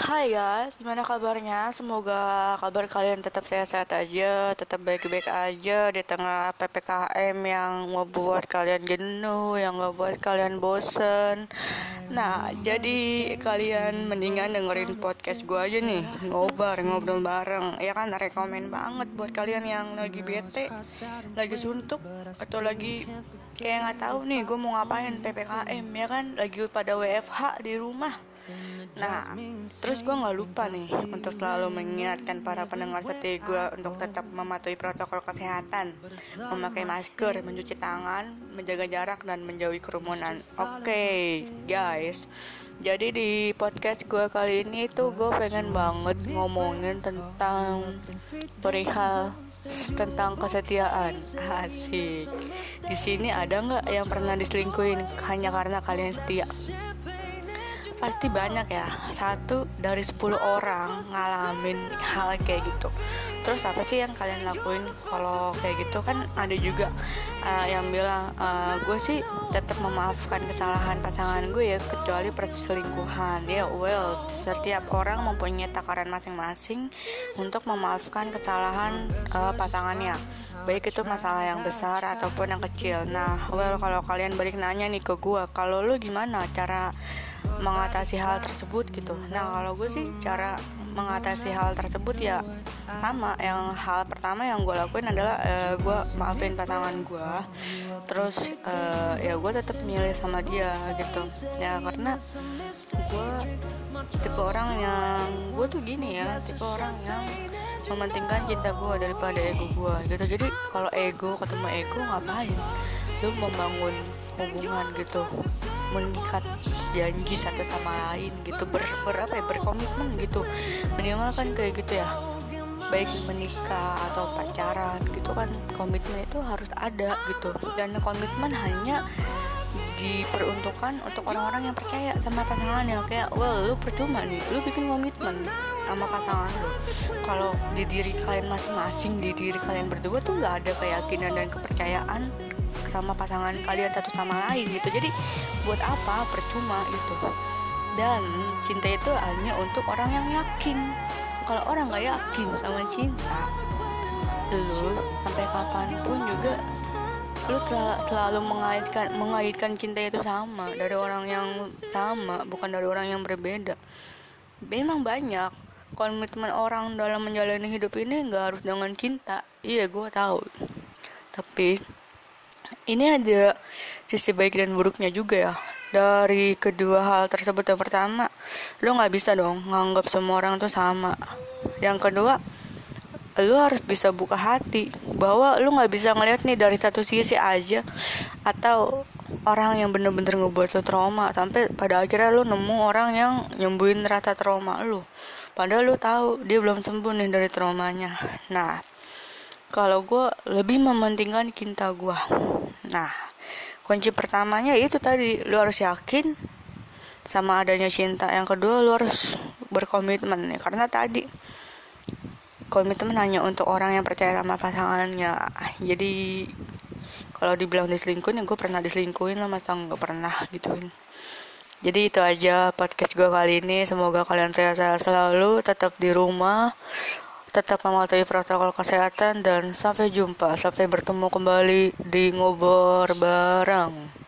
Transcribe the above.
Hai guys, gimana kabarnya? Semoga kabar kalian tetap sehat-sehat aja, tetap baik-baik aja di tengah PPKM yang membuat kalian jenuh, yang membuat kalian bosen. Nah, jadi kalian mendingan dengerin podcast gue aja nih, ngobar, ngobrol bareng. Ya kan, rekomen banget buat kalian yang lagi bete, lagi suntuk, atau lagi kayak nggak tahu nih gue mau ngapain PPKM ya kan, lagi pada WFH di rumah Nah, terus gue nggak lupa nih untuk selalu mengingatkan para pendengar setia gue untuk tetap mematuhi protokol kesehatan, memakai masker, mencuci tangan, menjaga jarak dan menjauhi kerumunan. Oke, okay, guys. Jadi di podcast gue kali ini tuh gue pengen banget ngomongin tentang perihal tentang kesetiaan asik. Di sini ada nggak yang pernah diselingkuhin hanya karena kalian setia? Pasti banyak ya. Satu dari 10 orang ngalamin hal kayak gitu. Terus apa sih yang kalian lakuin kalau kayak gitu? Kan ada juga uh, yang bilang uh, gue sih tetap memaafkan kesalahan pasangan gue ya kecuali perselingkuhan ya well setiap orang mempunyai takaran masing-masing untuk memaafkan kesalahan uh, pasangannya. Baik itu masalah yang besar ataupun yang kecil. Nah well kalau kalian balik nanya nih ke gue kalau lu gimana cara mengatasi hal tersebut gitu. Nah kalau gue sih cara mengatasi hal tersebut ya sama yang hal pertama yang gue lakuin adalah uh, gue maafin pasangan gue terus uh, ya gue tetap milih sama dia gitu. Ya karena gue tipe orang yang gue tuh gini ya tipe orang yang mementingkan cinta gue daripada ego gue gitu. Jadi kalau ego ketemu ego ngapain lu membangun hubungan gitu mengikat janji satu sama lain gitu ber, ber apa ya berkomitmen gitu. Minimal kan kayak gitu ya baik menikah atau pacaran gitu kan komitmen itu harus ada gitu. Dan komitmen hanya diperuntukkan untuk orang-orang yang percaya sama pasangannya kayak well lu percuma nih lu bikin komitmen sama pasangan lu. Kalau di diri kalian masing-masing di diri kalian berdua tuh nggak ada keyakinan dan kepercayaan sama pasangan kalian satu sama lain gitu. Jadi buat apa? Percuma gitu. Dan cinta itu hanya untuk orang yang yakin. Kalau orang nggak yakin sama cinta lu sampai kapan pun juga lu terlalu mengaitkan mengaitkan cinta itu sama. Dari orang yang sama bukan dari orang yang berbeda. Memang banyak komitmen orang dalam menjalani hidup ini nggak harus dengan cinta. Iya gue tahu. Tapi ini ada sisi baik dan buruknya juga ya. Dari kedua hal tersebut yang pertama lo nggak bisa dong nganggap semua orang tuh sama. Yang kedua lo harus bisa buka hati bahwa lo nggak bisa ngeliat nih dari satu sisi aja atau orang yang bener-bener ngebuat lo trauma sampai pada akhirnya lo nemu orang yang nyembuhin rasa trauma lo. Padahal lo tahu dia belum sembuh nih dari traumanya. Nah kalau gue lebih mementingkan cinta gue nah kunci pertamanya itu tadi lu harus yakin sama adanya cinta. Yang kedua lu harus berkomitmen ya karena tadi komitmen hanya untuk orang yang percaya sama pasangannya. Jadi kalau dibilang diselingkuhin ya gue pernah diselingkuhin lah masa nggak pernah gituin. Jadi itu aja podcast gue kali ini. Semoga kalian sehat selalu tetap di rumah tetap mematuhi protokol kesehatan dan sampai jumpa. Sampai bertemu kembali di ngobrol bareng